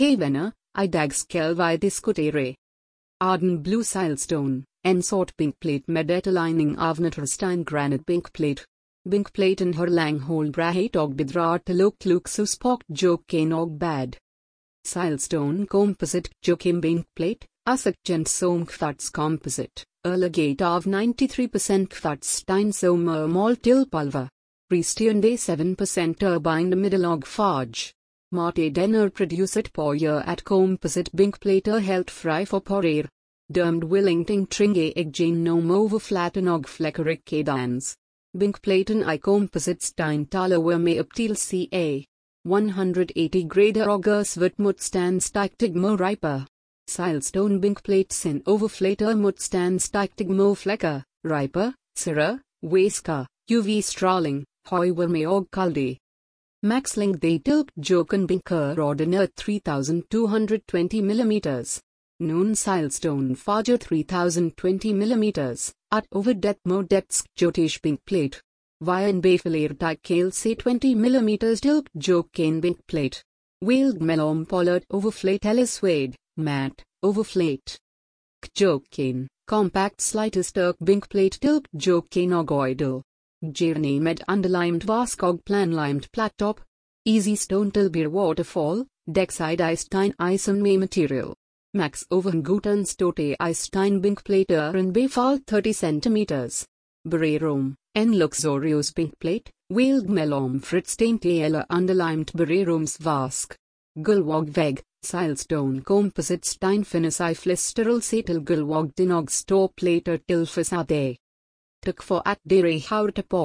Havana, i dag skal vi diskutere. Arden blue silestone, en sort pink plate med etterligning av naturstein granite pinkplate. Binkplaten har langhål brahet og bidrar til å luksuspakt joken og bad. Silestone composite jokim binkplate, asakjent som kvarts composite, erlegate av 93% kvartstein som er målt til palva. Resterende 7% turbine middle og farge. Marte denner producet på year at composite binkplater helt fri for porer. Dømd Willington tringe eg genom overflaten og flekker dans. Binkplaten i composite steintaler var med opp til ca. 180 grader og svært motstandsdyktig må riper. Silestone binkplate sin overflater motstandsdyktig må flecker, riper, sirre, væsker, UV-stråling, høyvarme og kalde. Maxling de tilk joken binker ordinært 3220 mm. Noon silestone fager 3020 mm, at over det modetsk jotish bink plate. Vien befiler kale se 20 mm tilk joken bink plate. Wild melom pollard overflate elliswade, matte, overflate. Kjoken, compact slightest turk bink plate tilk joken ogoidal. Journey med underlimed vaskog planlimed top. Easy stone tilbir waterfall, dexide Einstein ison me material. Max Overguten Stote Einstein Binkplater er and Befall 30 cm. Bererum, en luxurious Binkplate, Wild Melom Fritzteinte eller underlimed Bererums Vask. Gulwog Veg, Silestone Composite Steinfinnis i Flisteral Setel Gulwog Dinog Store Plater til Facade. Tuk for at dere houte på.